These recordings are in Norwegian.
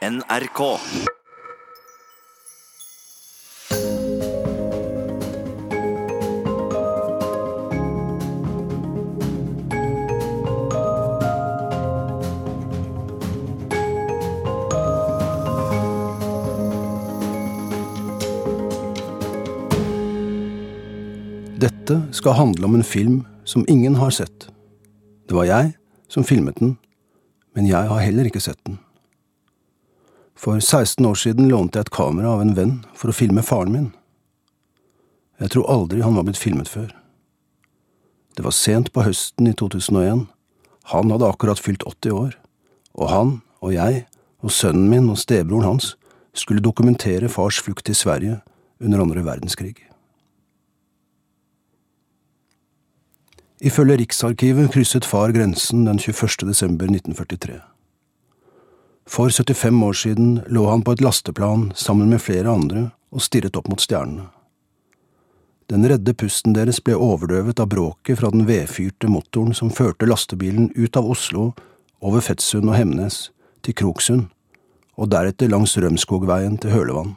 NRK. Dette skal handle om en film som ingen har sett. Det var jeg som filmet den, men jeg har heller ikke sett den. For 16 år siden lånte jeg et kamera av en venn for å filme faren min. Jeg tror aldri han var blitt filmet før. Det var sent på høsten i 2001. Han hadde akkurat fylt 80 år, og han og jeg og sønnen min og stebroren hans skulle dokumentere fars flukt til Sverige under andre verdenskrig. Ifølge Riksarkivet krysset far grensen den 21. desember 1943. For 75 år siden lå han på et lasteplan sammen med flere andre og stirret opp mot stjernene. Den redde pusten deres ble overdøvet av bråket fra den vedfyrte motoren som førte lastebilen ut av Oslo, over Fettsund og Hemnes, til Kroksund, og deretter langs Rømskogveien til Hølevann.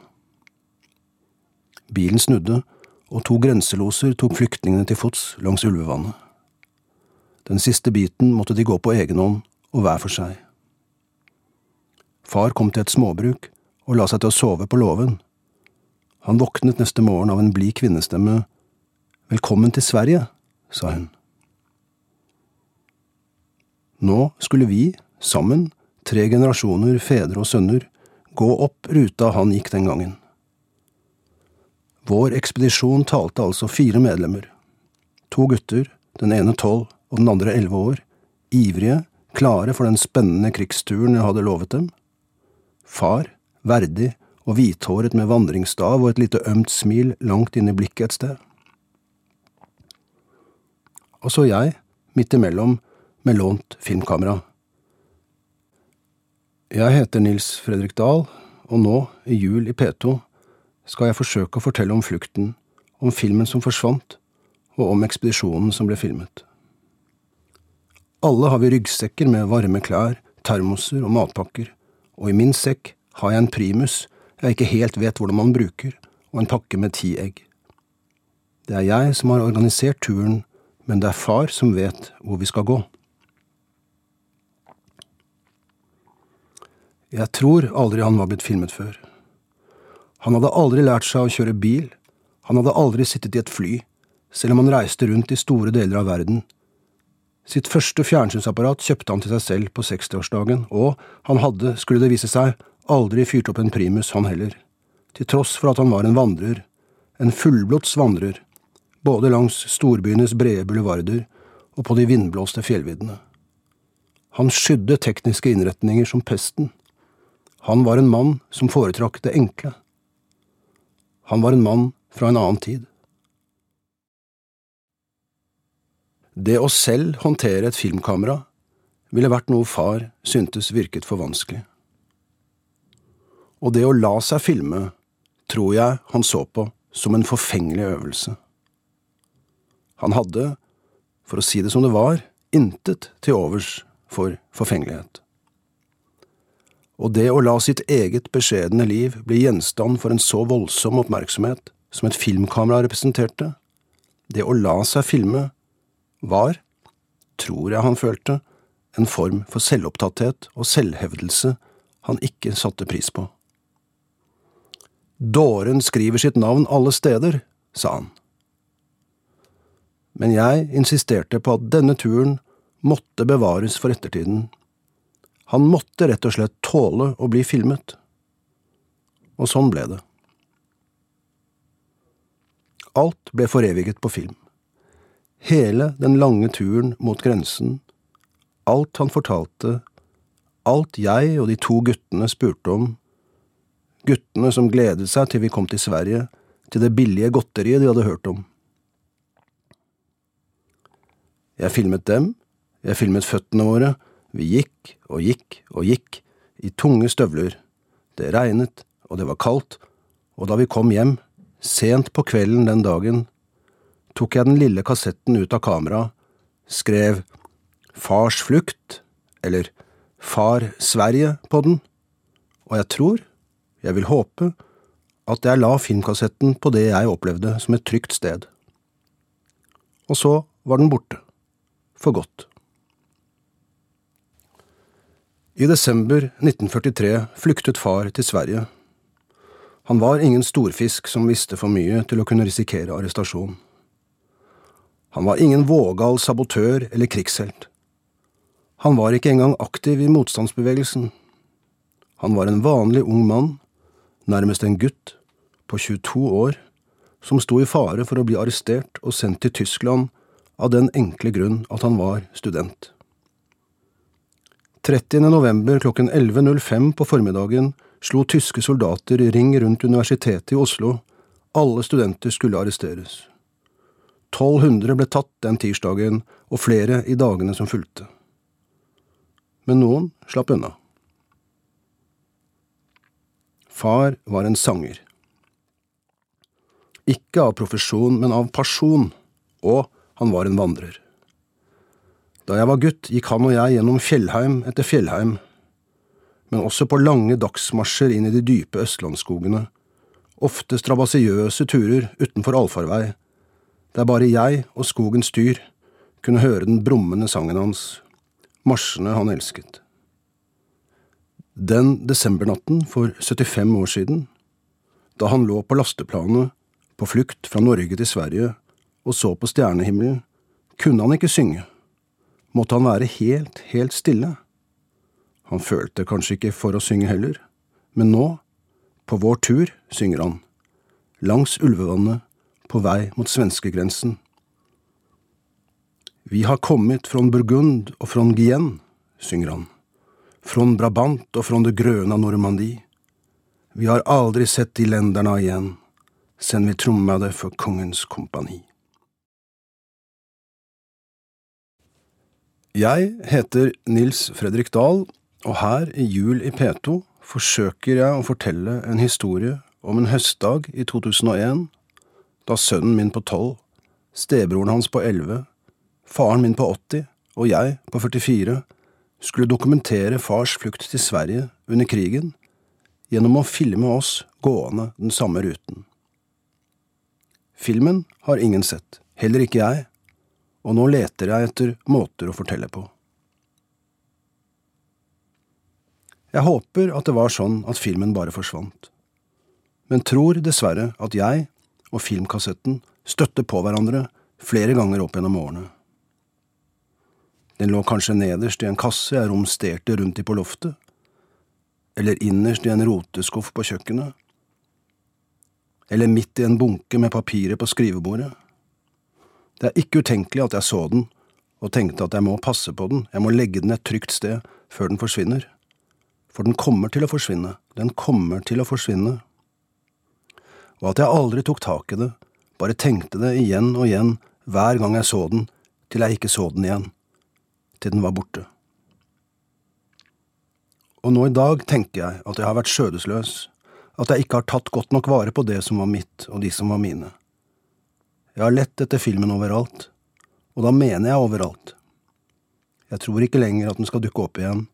Bilen snudde, og to grenseloser tok flyktningene til fots langs Ulvevannet. Den siste biten måtte de gå på egen hånd og hver for seg. Far kom til et småbruk og la seg til å sove på låven. Han våknet neste morgen av en blid kvinnestemme. Velkommen til Sverige, sa hun. Nå skulle vi, sammen, tre generasjoner fedre og sønner, gå opp ruta han gikk den gangen. Vår ekspedisjon talte altså fire medlemmer. To gutter, den ene tolv og den andre elleve år, ivrige, klare for den spennende krigsturen jeg hadde lovet dem. Far, verdig og hvithåret med vandringsstav og et lite ømt smil langt inn i blikket et sted. Og så jeg, midt imellom, med lånt filmkamera. Jeg heter Nils Fredrik Dahl, og nå, i jul i P2, skal jeg forsøke å fortelle om flukten, om filmen som forsvant, og om ekspedisjonen som ble filmet. Alle har vi ryggsekker med varme klær, termoser og matpakker, og i min sekk har jeg en primus jeg ikke helt vet hvordan man bruker, og en pakke med ti egg. Det er jeg som har organisert turen, men det er far som vet hvor vi skal gå. Jeg tror aldri han var blitt filmet før. Han hadde aldri lært seg å kjøre bil, han hadde aldri sittet i et fly, selv om han reiste rundt i store deler av verden. Sitt første fjernsynsapparat kjøpte han til seg selv på 60-årsdagen, og han hadde, skulle det vise seg, aldri fyrt opp en primus, han heller, til tross for at han var en vandrer, en fullblods vandrer, både langs storbyenes brede bulevarder og på de vindblåste fjellviddene. Han skydde tekniske innretninger som pesten. Han var en mann som foretrakk det enkle. Han var en mann fra en annen tid. Det å selv håndtere et filmkamera ville vært noe far syntes virket for vanskelig. Og det å la seg filme tror jeg han så på som en forfengelig øvelse. Han hadde, for å si det som det var, intet til overs for forfengelighet. Og det å la sitt eget beskjedne liv bli gjenstand for en så voldsom oppmerksomhet som et filmkamera representerte, det å la seg filme, var, tror jeg han følte, en form for selvopptatthet og selvhevdelse han ikke satte pris på. Dåren skriver sitt navn alle steder, sa han. Men jeg insisterte på at denne turen måtte bevares for ettertiden. Han måtte rett og slett tåle å bli filmet. Og sånn ble det. Alt ble foreviget på film. Hele den lange turen mot grensen, alt han fortalte, alt jeg og de to guttene spurte om, guttene som gledet seg til vi kom til Sverige, til det billige godteriet de hadde hørt om. Jeg filmet dem, jeg filmet føttene våre, vi gikk og gikk og gikk, i tunge støvler, det regnet, og det var kaldt, og da vi kom hjem, sent på kvelden den dagen, tok jeg den lille kassetten ut av kameraet, skrev Fars flukt, eller Far Sverige på den, og jeg tror, jeg vil håpe, at jeg la filmkassetten på det jeg opplevde som et trygt sted. Og så var den borte. For godt. I desember 1943 flyktet far til Sverige. Han var ingen storfisk som visste for mye til å kunne risikere arrestasjon. Han var ingen vågal sabotør eller krigshelt. Han var ikke engang aktiv i motstandsbevegelsen. Han var en vanlig ung mann, nærmest en gutt, på 22 år, som sto i fare for å bli arrestert og sendt til Tyskland av den enkle grunn at han var student. 30. november klokken 11.05 på formiddagen slo tyske soldater ring rundt Universitetet i Oslo. Alle studenter skulle arresteres. 1200 ble tatt den tirsdagen, og flere i dagene som fulgte. Men noen slapp unna. Far var en sanger. Ikke av profesjon, men av pasjon, og han var en vandrer. Da jeg var gutt, gikk han og jeg gjennom fjellheim etter fjellheim, men også på lange dagsmarsjer inn i de dype østlandsskogene, ofte strabasiøse turer utenfor allfarvei, der bare jeg og skogens dyr kunne høre den brummende sangen hans, marsjene han elsket. Den desembernatten for 75 år siden, da han lå på lasteplanet på flukt fra Norge til Sverige og så på stjernehimmelen, kunne han ikke synge. Måtte han være helt, helt stille? Han følte kanskje ikke for å synge heller, men nå, på vår tur, synger han, langs ulvevannet, på vei mot svenskegrensen. Vi har kommet fra Burgund og fra Gien, synger han, från Brabant og fra det grønne Normandie. Vi har aldri sett de lenderne igjen, sen vi trommade for kongens kompani. Jeg heter Nils Fredrik Dahl, og her i Jul i P2 forsøker jeg å fortelle en historie om en høstdag i 2001, da sønnen min på tolv, stebroren hans på elleve, faren min på 80 og jeg på 44 skulle dokumentere fars flukt til Sverige under krigen gjennom å filme oss gående den samme ruten. Filmen har ingen sett, heller ikke jeg, og nå leter jeg etter måter å fortelle på. Jeg håper at det var sånn at filmen bare forsvant, men tror dessverre at jeg og filmkassetten støtte på hverandre flere ganger opp gjennom årene. Den lå kanskje nederst i en kasse jeg romsterte rundt i på loftet, eller innerst i en roteskuff på kjøkkenet, eller midt i en bunke med papirer på skrivebordet. Det er ikke utenkelig at jeg så den, og tenkte at jeg må passe på den, jeg må legge den et trygt sted før den forsvinner. For den kommer til å forsvinne, den kommer til å forsvinne. Og at jeg aldri tok tak i det, bare tenkte det igjen og igjen hver gang jeg så den, til jeg ikke så den igjen, til den var borte. Og nå i dag tenker jeg at jeg har vært skjødesløs, at jeg ikke har tatt godt nok vare på det som var mitt og de som var mine. Jeg har lett etter filmen overalt, og da mener jeg overalt. Jeg tror ikke lenger at den skal dukke opp igjen,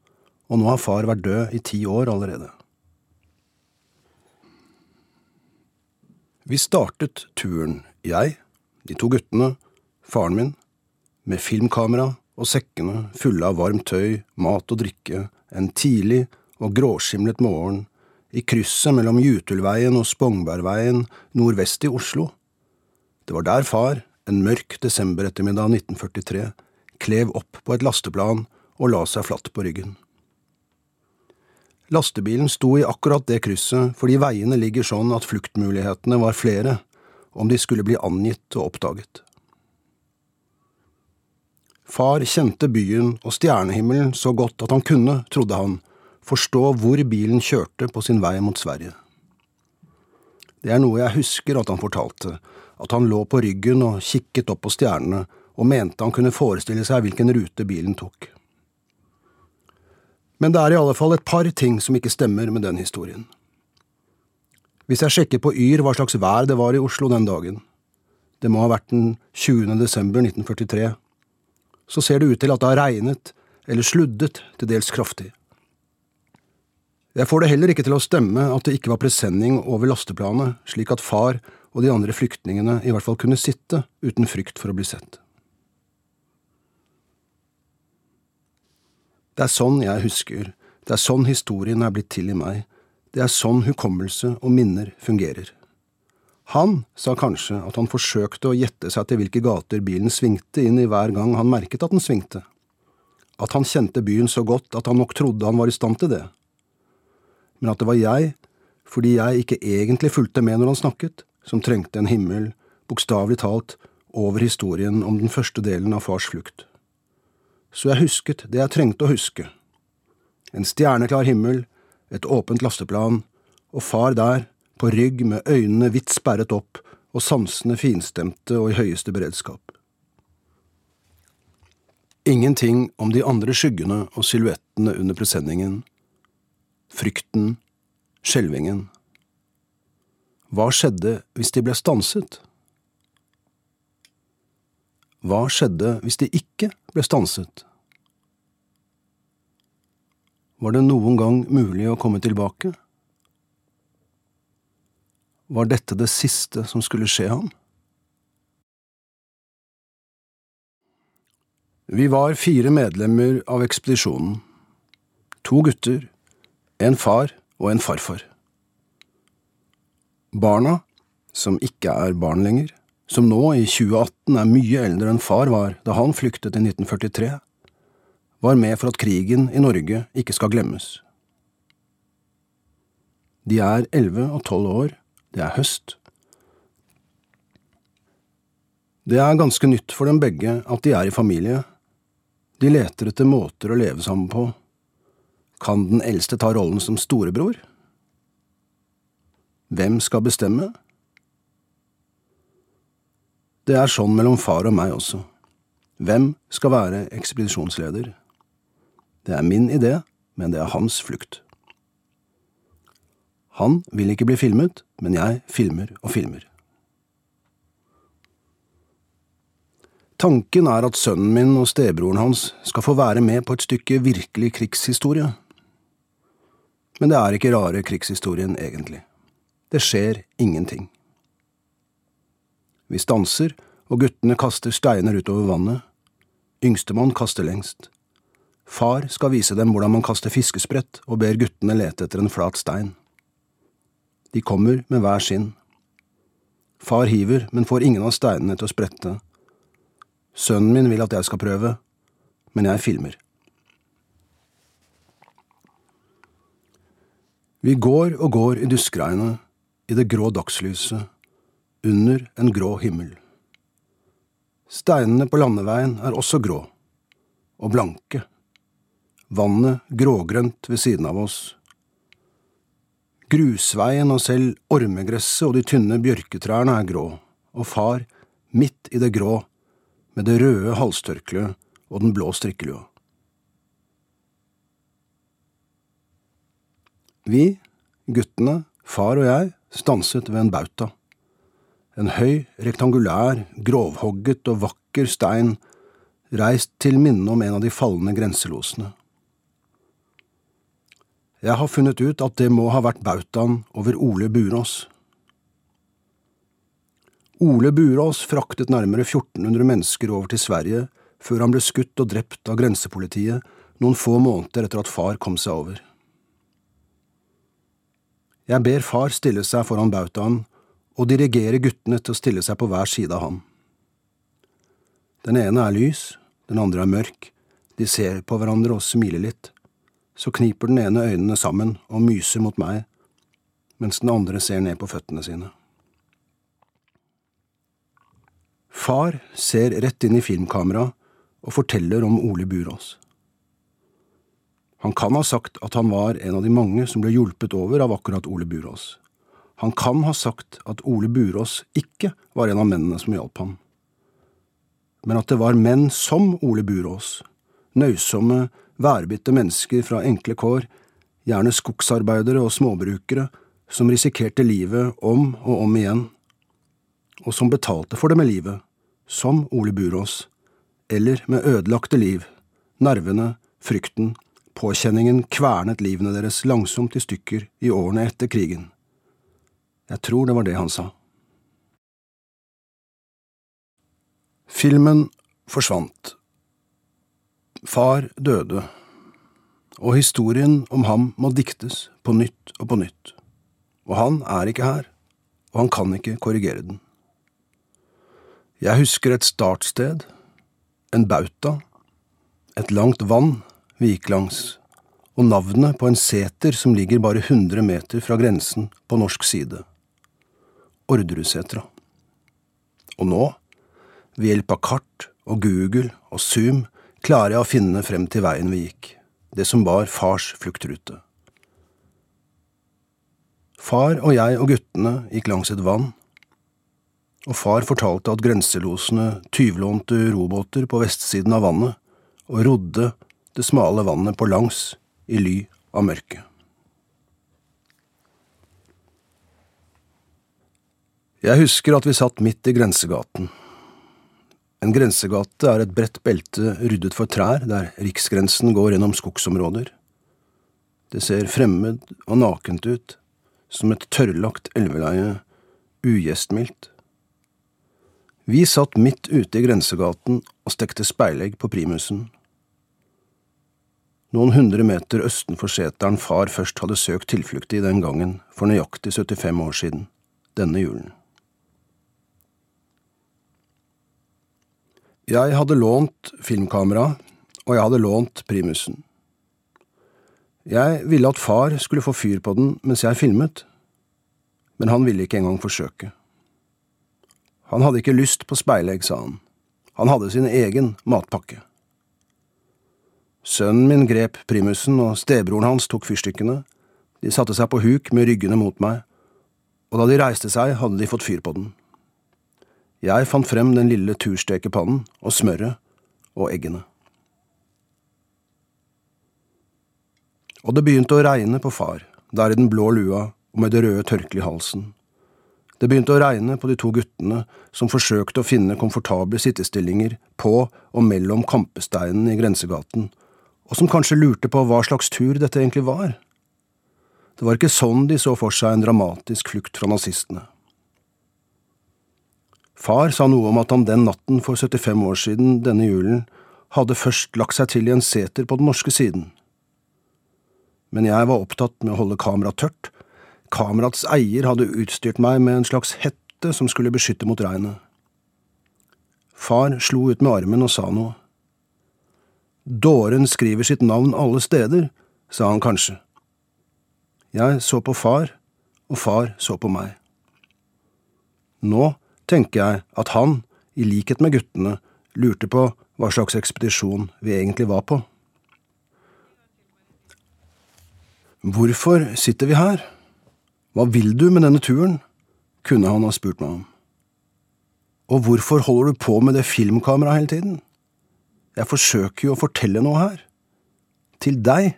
og nå har far vært død i ti år allerede. Vi startet turen, jeg, de to guttene, faren min, med filmkamera og sekkene fulle av varmt tøy, mat og drikke, en tidlig og gråskimlet morgen i krysset mellom Jutulveien og Spongbergveien nordvest i Oslo det var der far, en mørk desemberettermiddag 1943, klev opp på et lasteplan og la seg flatt på ryggen. Lastebilen sto i akkurat det krysset fordi veiene ligger sånn at fluktmulighetene var flere om de skulle bli angitt og oppdaget. Far kjente byen og stjernehimmelen så godt at han kunne, trodde han, forstå hvor bilen kjørte på sin vei mot Sverige. Det er noe jeg husker at han fortalte, at han lå på ryggen og kikket opp på stjernene og mente han kunne forestille seg hvilken rute bilen tok. Men det er i alle fall et par ting som ikke stemmer med den historien. Hvis jeg sjekker på Yr hva slags vær det var i Oslo den dagen, det må ha vært den 20. desember 1943, så ser det ut til at det har regnet eller sluddet til dels kraftig. Jeg får det heller ikke til å stemme at det ikke var presenning over lasteplanet, slik at far og de andre flyktningene i hvert fall kunne sitte uten frykt for å bli sett. Det er sånn jeg husker, det er sånn historien er blitt til i meg, det er sånn hukommelse og minner fungerer. Han sa kanskje at han forsøkte å gjette seg til hvilke gater bilen svingte inn i hver gang han merket at den svingte, at han kjente byen så godt at han nok trodde han var i stand til det men at det var jeg, fordi jeg ikke egentlig fulgte med når han snakket, som trengte en himmel, bokstavelig talt, over historien om den første delen av fars flukt. Så jeg husket det jeg trengte å huske. En stjerneklar himmel, et åpent lasteplan, og far der, på rygg med øynene vidt sperret opp og sansene finstemte og i høyeste beredskap. Ingenting om de andre skyggene og silhuettene under presenningen, frykten, skjelvingen. Hva skjedde hvis de ble stanset? Hva skjedde hvis de ikke ble stanset? Var det noen gang mulig å komme tilbake? Var dette det siste som skulle skje ham? Vi var fire medlemmer av ekspedisjonen. To gutter, en far og en farfar. Barna, som ikke er barn lenger, som nå i 2018 er mye eldre enn far var da han flyktet i 1943, var med for at krigen i Norge ikke skal glemmes. De er elleve og tolv år, det er høst. Det er ganske nytt for dem begge at de er i familie. De leter etter måter å leve sammen på kan den eldste ta rollen som storebror? Hvem skal bestemme? Det er sånn mellom far og meg også. Hvem skal være ekspedisjonsleder? Det er min idé, men det er hans flukt. Han vil ikke bli filmet, men jeg filmer og filmer. Tanken er at sønnen min og stebroren hans skal få være med på et stykke virkelig krigshistorie men det er ikke rare krigshistorien, egentlig. Det skjer ingenting. Vi stanser, og guttene kaster steiner utover vannet. Yngstemann kaster lengst. Far skal vise dem hvordan man kaster fiskesprett, og ber guttene lete etter en flat stein. De kommer med hver sin. Far hiver, men får ingen av steinene til å sprette. Sønnen min vil at jeg skal prøve, men jeg filmer. Vi går og går i duskregnet, i det grå dagslyset, under en grå himmel. Steinene på landeveien er også grå, og blanke. Vannet grågrønt ved siden av oss. Grusveien og selv ormegresset og de tynne bjørketrærne er grå, og far midt i det grå, med det røde halstørkleet og den blå strikkelua. Vi, guttene, far og jeg, stanset ved en bauta. En høy, rektangulær, grovhogget og vakker stein, reist til minne om en av de falne grenselosene. Jeg har funnet ut at det må ha vært bautaen over Ole Burås. Ole Burås fraktet nærmere 1400 mennesker over til Sverige før han ble skutt og drept av grensepolitiet noen få måneder etter at far kom seg over. Jeg ber far stille seg foran bautaen og dirigere guttene til å stille seg på hver side av ham. Den ene er lys, den andre er mørk, de ser på hverandre og smiler litt. Så kniper den ene øynene sammen og myser mot meg, mens den andre ser ned på føttene sine. Far ser rett inn i filmkameraet og forteller om Ole Burås. Han kan ha sagt at han var en av de mange som ble hjulpet over av akkurat Ole Burås. Han kan ha sagt at Ole Burås ikke var en av mennene som hjalp ham. Men at det var menn som Ole Burås, nøysomme, værbitte mennesker fra enkle kår, gjerne skogsarbeidere og småbrukere, som risikerte livet om og om igjen, og som betalte for det med livet, som Ole Burås, eller med ødelagte liv, nervene, frykten, Påkjenningen kvernet livene deres langsomt i stykker i årene etter krigen. Jeg tror det var det han sa. Filmen forsvant. Far døde, og historien om ham må diktes på nytt og på nytt. Og han er ikke her, og han kan ikke korrigere den. Jeg husker et startsted, en bauta, et langt vann vi gikk langs, og navnet på en seter som ligger bare 100 meter fra grensen på norsk side. Orderudsetra. Og nå, ved hjelp av kart og Google og Zoom, klarer jeg å finne frem til veien vi gikk, det som var fars fluktrute. Far og jeg og guttene gikk langs et vann, og far fortalte at grenselosene tyvlånte robåter på vestsiden av vannet og rodde det smale vannet på langs i ly av mørket. Jeg husker at vi satt midt i grensegaten. En grensegate er et bredt belte ryddet for trær der riksgrensen går gjennom skogsområder. Det ser fremmed og nakent ut, som et tørrlagt elveleie, ugjestmildt. Vi satt midt ute i grensegaten og stekte speilegg på primusen. Noen hundre meter østenfor seteren far først hadde søkt tilflukt i den gangen, for nøyaktig 75 år siden, denne julen. Jeg hadde lånt filmkamera, og jeg hadde lånt primusen. Jeg ville at far skulle få fyr på den mens jeg filmet, men han ville ikke engang forsøke. Han hadde ikke lyst på speilegg, sa han. Han hadde sin egen matpakke. Sønnen min grep primusen, og stebroren hans tok fyrstikkene. De satte seg på huk med ryggene mot meg, og da de reiste seg, hadde de fått fyr på den. Jeg fant frem den lille turstekepannen og smøret og eggene. Og det begynte å regne på far, der i den blå lua og med det røde tørkleet i halsen. Det begynte å regne på de to guttene som forsøkte å finne komfortable sittestillinger på og mellom kampesteinene i grensegaten, og som kanskje lurte på hva slags tur dette egentlig var. Det var ikke sånn de så for seg en dramatisk flukt fra nazistene. Far sa noe om at han den natten for 75 år siden denne julen hadde først lagt seg til i en seter på den norske siden. Men jeg var opptatt med å holde kameraet tørt, Kamerats eier hadde utstyrt meg med en slags hette som skulle beskytte mot regnet. Far slo ut med armen og sa noe. Dåren skriver sitt navn alle steder, sa han kanskje. Jeg så på far, og far så på meg. Nå tenker jeg at han, i likhet med guttene, lurte på hva slags ekspedisjon vi egentlig var på. Hvorfor sitter vi her? Hva vil du med denne turen? kunne han ha spurt meg om. Og hvorfor holder du på med det filmkameraet hele tiden? Jeg forsøker jo å fortelle noe her. Til deg.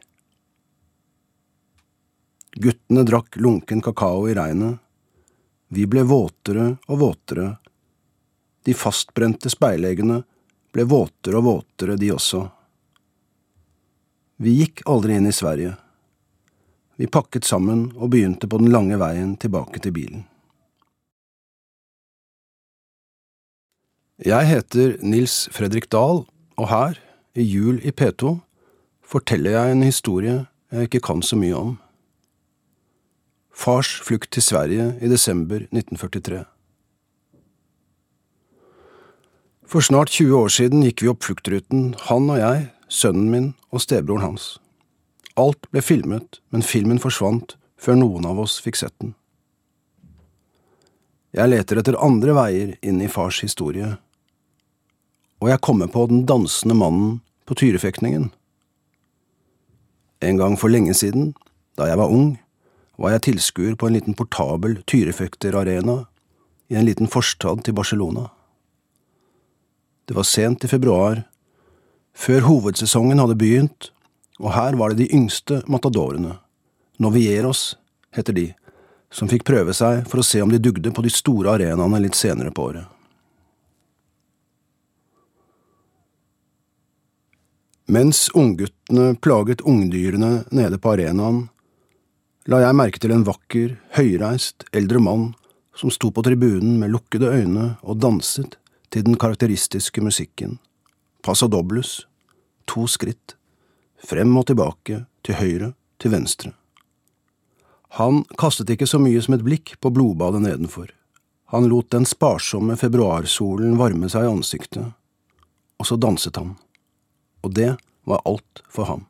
Guttene drakk lunken kakao i regnet. Vi ble våtere og våtere. De fastbrente speileggene ble våtere og våtere, de også. Vi gikk aldri inn i Sverige. Vi pakket sammen og begynte på den lange veien tilbake til bilen. Jeg heter Nils Fredrik Dahl, og her, i Jul i P2, forteller jeg en historie jeg ikke kan så mye om. Fars flukt til Sverige i desember 1943. For snart 20 år siden gikk vi opp fluktruten, han og jeg, sønnen min og stebroren hans. Alt ble filmet, men filmen forsvant før noen av oss fikk sett den. Jeg leter etter andre veier inn i fars historie, og jeg kommer på den dansende mannen på tyrefektningen. En gang for lenge siden, da jeg var ung, var jeg tilskuer på en liten portabel tyrefekterarena i en liten forstad til Barcelona. Det var sent i februar, før hovedsesongen hadde begynt, og her var det de yngste matadorene, Novieros heter de, som fikk prøve seg for å se om de dugde på de store arenaene litt senere på året. Mens ungguttene plaget ungdyrene nede på arenaen, la jeg merke til en vakker, høyreist, eldre mann som sto på tribunen med lukkede øyne og danset til den karakteristiske musikken. Paso doblus, to skritt, frem og tilbake, til høyre, til venstre. Han kastet ikke så mye som et blikk på blodbadet nedenfor. Han lot den sparsomme februarsolen varme seg i ansiktet, og så danset han. Og det var alt for ham.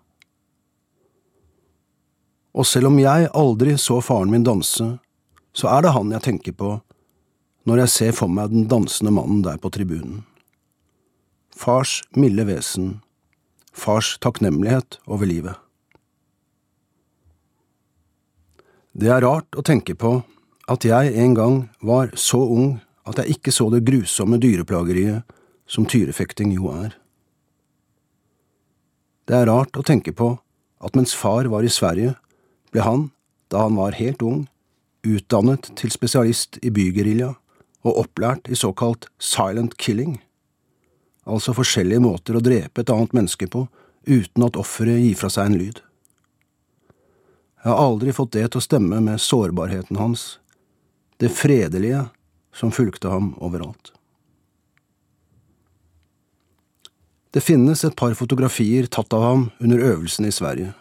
Og selv om jeg aldri så faren min danse, så er det han jeg tenker på når jeg ser for meg den dansende mannen der på tribunen. Fars milde vesen, fars takknemlighet over livet. Det er rart å tenke på at jeg en gang var så ung at jeg ikke så det grusomme dyreplageriet som tyrefekting jo er. Det er rart å tenke på at mens far var i Sverige, ble han, da han var helt ung, utdannet til spesialist i bygerilja og opplært i såkalt silent killing, altså forskjellige måter å drepe et annet menneske på uten at offeret gir fra seg en lyd. Jeg har aldri fått det til å stemme med sårbarheten hans, det fredelige som fulgte ham overalt. Det finnes et par fotografier tatt av ham under øvelsen i Sverige.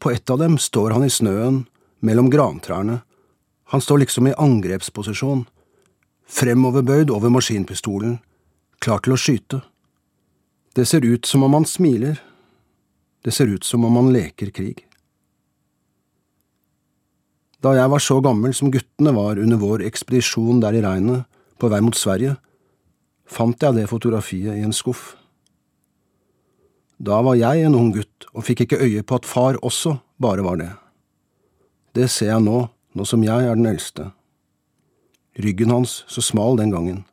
På ett av dem står han i snøen mellom grantrærne, han står liksom i angrepsposisjon, fremoverbøyd over maskinpistolen, klar til å skyte. Det ser ut som om han smiler, det ser ut som om han leker krig. Da jeg var så gammel som guttene var under vår ekspedisjon der i regnet, på vei mot Sverige, fant jeg det fotografiet i en skuff. Da var jeg en ung gutt og fikk ikke øye på at far også bare var det. Det ser jeg nå, nå som jeg er den eldste. Ryggen hans så smal den gangen,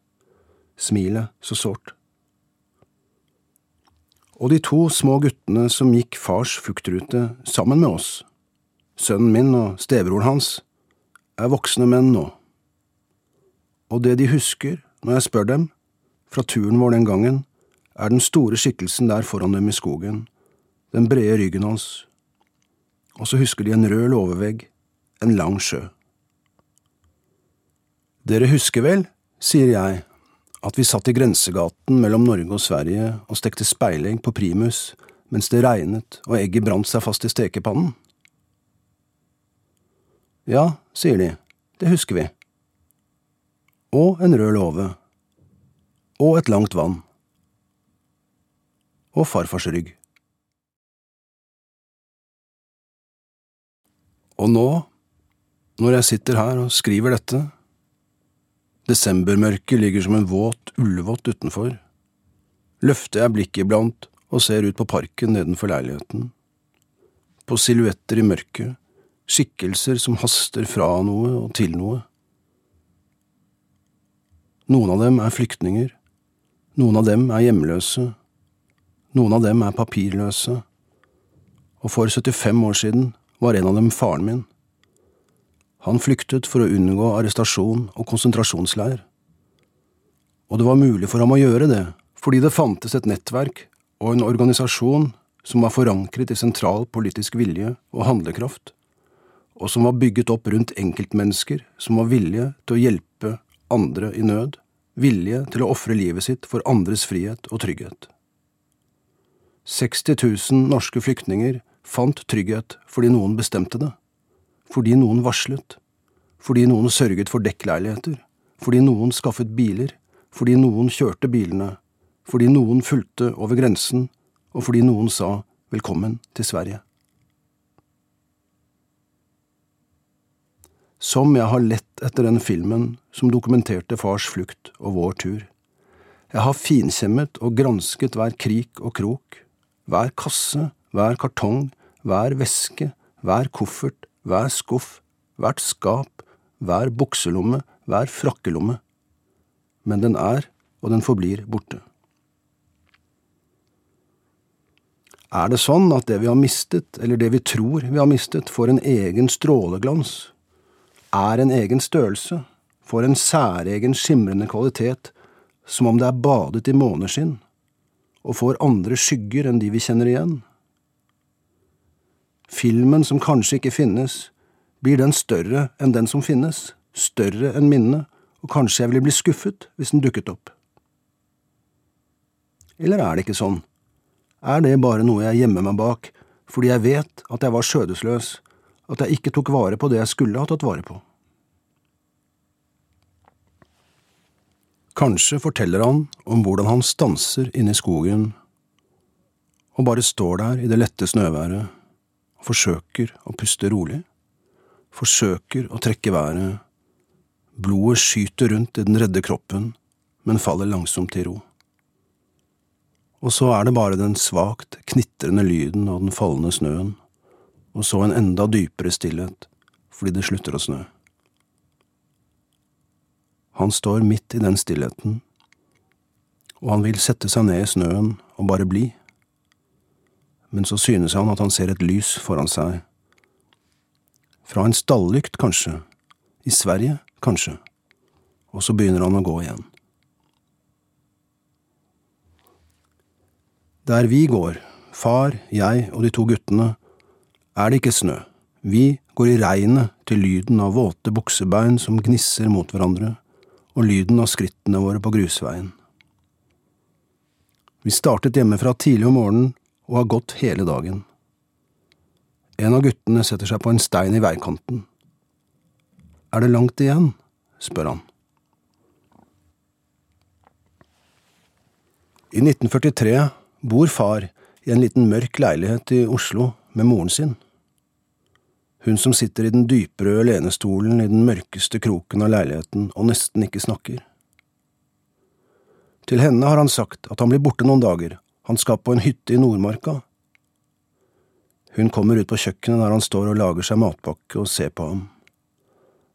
smilet så sårt. Og de to små guttene som gikk fars fluktrute sammen med oss, sønnen min og stebroren hans, er voksne menn nå. Og det de husker når jeg spør dem, fra turen vår den gangen, er den store skikkelsen der foran dem i skogen, den brede ryggen hans, og så husker de en rød låvevegg, en lang sjø. Dere husker vel, sier jeg, at vi satt i grensegaten mellom Norge og Sverige og stekte speilegg på primus mens det regnet og egget brant seg fast i stekepannen? Ja, sier de, det husker vi. Og en rød låve. Og et langt vann og farfars rygg. Og nå, når jeg sitter her og skriver dette, desembermørket ligger som en våt ullevott utenfor, løfter jeg blikket iblant og ser ut på parken nedenfor leiligheten. På silhuetter i mørket, skikkelser som haster fra noe og til noe. Noen av dem er flyktninger, noen av dem er hjemløse, noen av dem er papirløse, og for 75 år siden var en av dem faren min. Han flyktet for å unngå arrestasjon og konsentrasjonsleir. Og det var mulig for ham å gjøre det fordi det fantes et nettverk og en organisasjon som var forankret i sentral politisk vilje og handlekraft, og som var bygget opp rundt enkeltmennesker som var villige til å hjelpe andre i nød, villige til å ofre livet sitt for andres frihet og trygghet. 60 000 norske flyktninger fant trygghet fordi noen bestemte det, fordi noen varslet, fordi noen sørget for dekkleiligheter, fordi noen skaffet biler, fordi noen kjørte bilene, fordi noen fulgte over grensen, og fordi noen sa velkommen til Sverige. Som jeg har lett etter den filmen som dokumenterte fars flukt og vår tur. Jeg har finkjemmet og gransket hver krik og krok, hver kasse, hver kartong, hver veske, hver koffert, hver skuff, hvert skap, hver bukselomme, hver frakkelomme. Men den er, og den forblir, borte. Er det sånn at det vi har mistet, eller det vi tror vi har mistet, får en egen stråleglans, er en egen størrelse, får en særegen skimrende kvalitet, som om det er badet i måneskinn? Og får andre skygger enn de vi kjenner igjen. Filmen som kanskje ikke finnes, blir den større enn den som finnes, større enn minnet, og kanskje jeg ville bli skuffet hvis den dukket opp. Eller er det ikke sånn? Er det bare noe jeg gjemmer meg bak fordi jeg vet at jeg var skjødesløs, at jeg ikke tok vare på det jeg skulle ha tatt vare på? Kanskje forteller han om hvordan han stanser inne i skogen og bare står der i det lette snøværet og forsøker å puste rolig, forsøker å trekke været, blodet skyter rundt i den redde kroppen, men faller langsomt til ro. Og så er det bare den svakt knitrende lyden av den fallende snøen, og så en enda dypere stillhet fordi det slutter å snø. Han står midt i den stillheten, og han vil sette seg ned i snøen og bare bli. Men så synes han at han ser et lys foran seg. Fra en stallykt, kanskje. I Sverige, kanskje. Og så begynner han å gå igjen. Der vi går, far, jeg og de to guttene, er det ikke snø. Vi går i regnet til lyden av våte buksebein som gnisser mot hverandre og lyden av skrittene våre på grusveien. Vi startet hjemmefra tidlig om morgenen og har gått hele dagen. En av guttene setter seg på en stein i veikanten. Er det langt igjen? spør han. I 1943 bor far i en liten mørk leilighet i Oslo med moren sin hun som sitter i den dyprøde lenestolen i den mørkeste kroken av leiligheten og nesten ikke snakker. Til henne har han sagt at han blir borte noen dager, han skal på en hytte i Nordmarka. Hun kommer ut på kjøkkenet der han står og lager seg matpakke og ser på ham.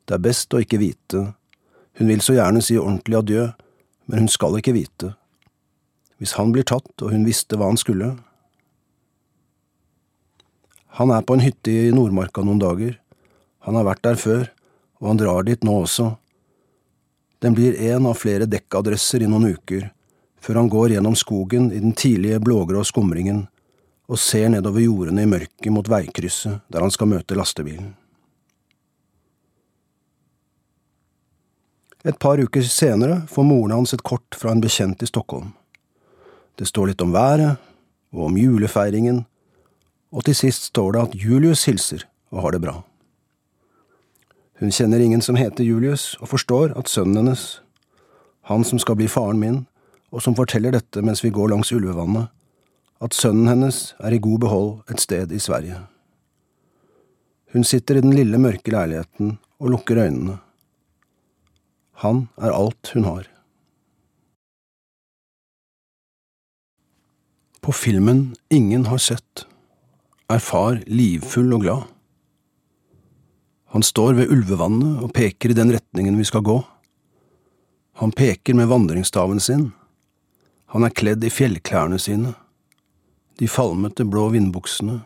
Det er best å ikke vite, hun vil så gjerne si ordentlig adjø, men hun skal ikke vite. Hvis han blir tatt og hun visste hva han skulle, han er på en hytte i Nordmarka noen dager. Han har vært der før, og han drar dit nå også. Den blir en av flere dekkadresser i noen uker, før han går gjennom skogen i den tidlige blågrå skumringen og ser nedover jordene i mørket mot veikrysset der han skal møte lastebilen. Et par uker senere får moren hans et kort fra en bekjent i Stockholm. Det står litt om været og om julefeiringen og til sist står det at Julius hilser og har det bra. Hun kjenner ingen som heter Julius, og forstår at sønnen hennes, han som skal bli faren min, og som forteller dette mens vi går langs Ulvevannet, at sønnen hennes er i god behold et sted i Sverige. Hun sitter i den lille, mørke leiligheten og lukker øynene. Han er alt hun har. På filmen ingen har sett er far livfull og glad. Han står ved ulvevannet og peker i den retningen vi skal gå. Han peker med vandringsstaven sin. Han er kledd i fjellklærne sine, de falmete blå vindbuksene,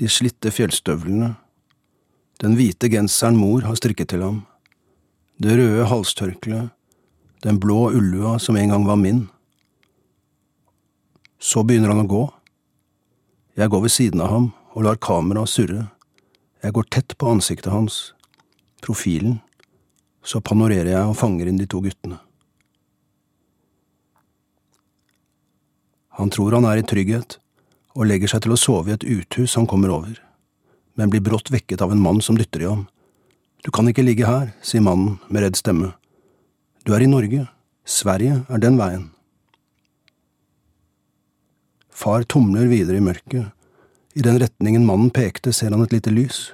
de slitte fjellstøvlene, den hvite genseren mor har strikket til ham, det røde halstørkleet, den blå ullua som en gang var min. Så begynner han å gå. Jeg går ved siden av ham og lar kameraet surre. Jeg går tett på ansiktet hans, profilen, så panorerer jeg og fanger inn de to guttene. Han tror han er i trygghet, og legger seg til å sove i et uthus han kommer over, men blir brått vekket av en mann som dytter i ham. Du kan ikke ligge her, sier mannen med redd stemme. Du er i Norge, Sverige er den veien. Far tumler videre i mørket. I den retningen mannen pekte, ser han et lite lys.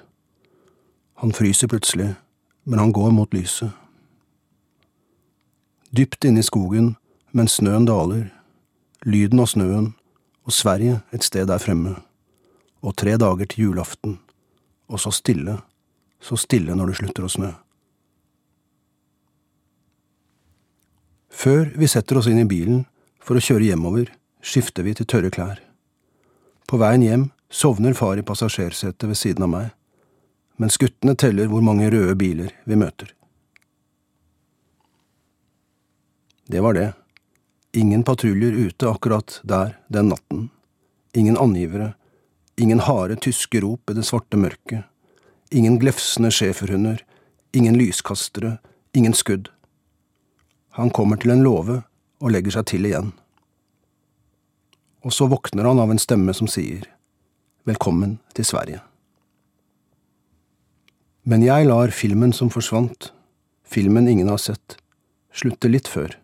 Han fryser plutselig, men han går mot lyset. Dypt inne i skogen, mens snøen daler, lyden av snøen, og Sverige et sted der fremme, og tre dager til julaften, og så stille, så stille når det slutter å snø. Før vi setter oss inn i bilen for å kjøre hjemover, skifter vi til tørre klær. På veien hjem sovner far i passasjersetet ved siden av meg, mens guttene teller hvor mange røde biler vi møter. Det var det. Ingen patruljer ute akkurat der den natten. Ingen angivere. Ingen harde tyske rop i det svarte mørket. Ingen glefsende schæferhunder. Ingen lyskastere. Ingen skudd. Han kommer til en låve og legger seg til igjen. Og så våkner han av en stemme som sier Velkommen til Sverige. Men jeg lar filmen som forsvant, filmen ingen har sett, slutte litt før.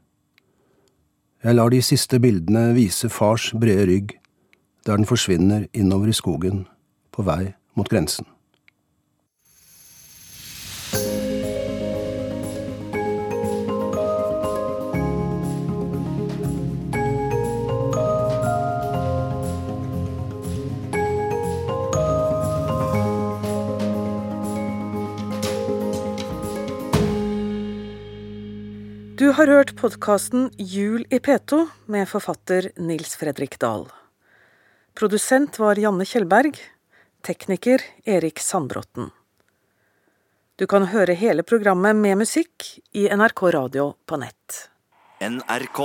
Jeg lar de siste bildene vise fars brede rygg, der den forsvinner innover i skogen, på vei mot grensen. Har hørt podkasten Jul i P2 med forfatter Nils Fredrik Dahl. Produsent var Janne Kjellberg. Tekniker Erik Sandbråten. Du kan høre hele programmet med musikk i NRK Radio på nett. NRK.